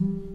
you